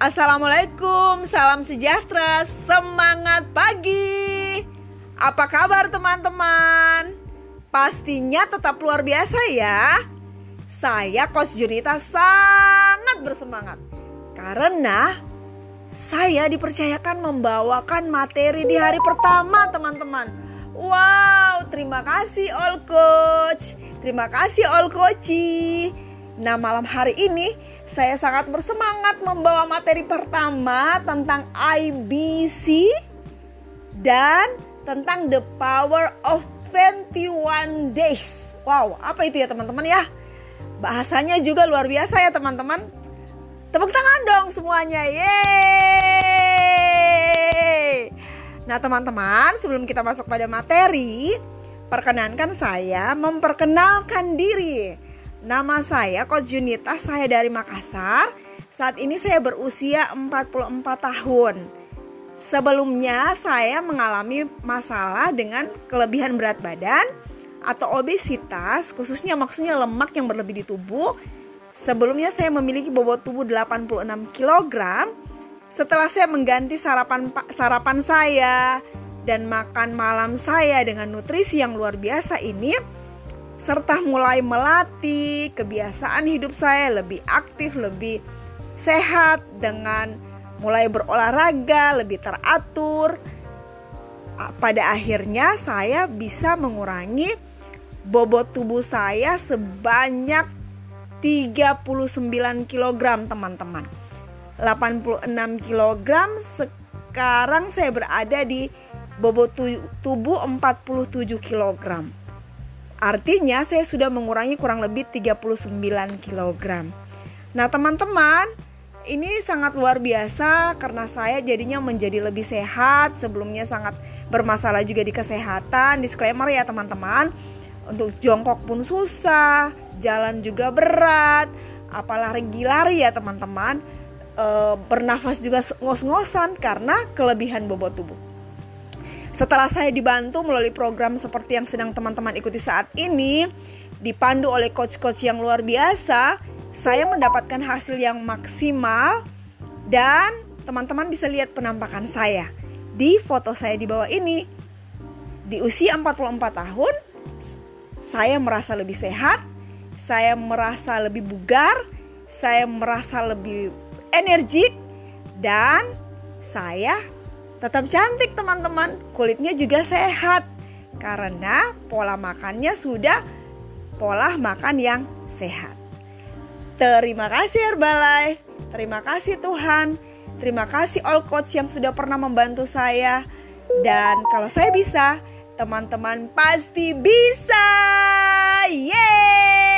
Assalamualaikum, salam sejahtera, semangat pagi. Apa kabar teman-teman? Pastinya tetap luar biasa ya. Saya Coach Junita sangat bersemangat karena saya dipercayakan membawakan materi di hari pertama teman-teman. Wow, terima kasih All Coach. Terima kasih All Coachi. Nah, malam hari ini saya sangat bersemangat membawa materi pertama tentang IBC dan tentang the power of 21 days. Wow, apa itu ya teman-teman ya? Bahasanya juga luar biasa ya teman-teman. Tepuk tangan dong semuanya. Yeay! Nah, teman-teman, sebelum kita masuk pada materi, perkenankan saya memperkenalkan diri. Nama saya Coach Junita, saya dari Makassar. Saat ini saya berusia 44 tahun. Sebelumnya saya mengalami masalah dengan kelebihan berat badan atau obesitas, khususnya maksudnya lemak yang berlebih di tubuh. Sebelumnya saya memiliki bobot tubuh 86 kg. Setelah saya mengganti sarapan sarapan saya dan makan malam saya dengan nutrisi yang luar biasa ini, serta mulai melatih kebiasaan hidup saya lebih aktif, lebih sehat dengan mulai berolahraga, lebih teratur. Pada akhirnya saya bisa mengurangi bobot tubuh saya sebanyak 39 kg teman-teman. 86 kg sekarang saya berada di bobot tubuh 47 kg. Artinya saya sudah mengurangi kurang lebih 39 kg. Nah teman-teman ini sangat luar biasa karena saya jadinya menjadi lebih sehat. Sebelumnya sangat bermasalah juga di kesehatan. Disclaimer ya teman-teman. Untuk jongkok pun susah Jalan juga berat Apalagi lari ya teman-teman. E, Bernafas juga ngos-ngosan karena kelebihan bobot tubuh setelah saya dibantu melalui program seperti yang sedang teman-teman ikuti saat ini, dipandu oleh coach-coach yang luar biasa, saya mendapatkan hasil yang maksimal dan teman-teman bisa lihat penampakan saya di foto saya di bawah ini. Di usia 44 tahun, saya merasa lebih sehat, saya merasa lebih bugar, saya merasa lebih energik dan saya Tetap cantik teman-teman, kulitnya juga sehat karena pola makannya sudah pola makan yang sehat. Terima kasih Herbalife, terima kasih Tuhan, terima kasih All Coach yang sudah pernah membantu saya. Dan kalau saya bisa, teman-teman pasti bisa. Yeay!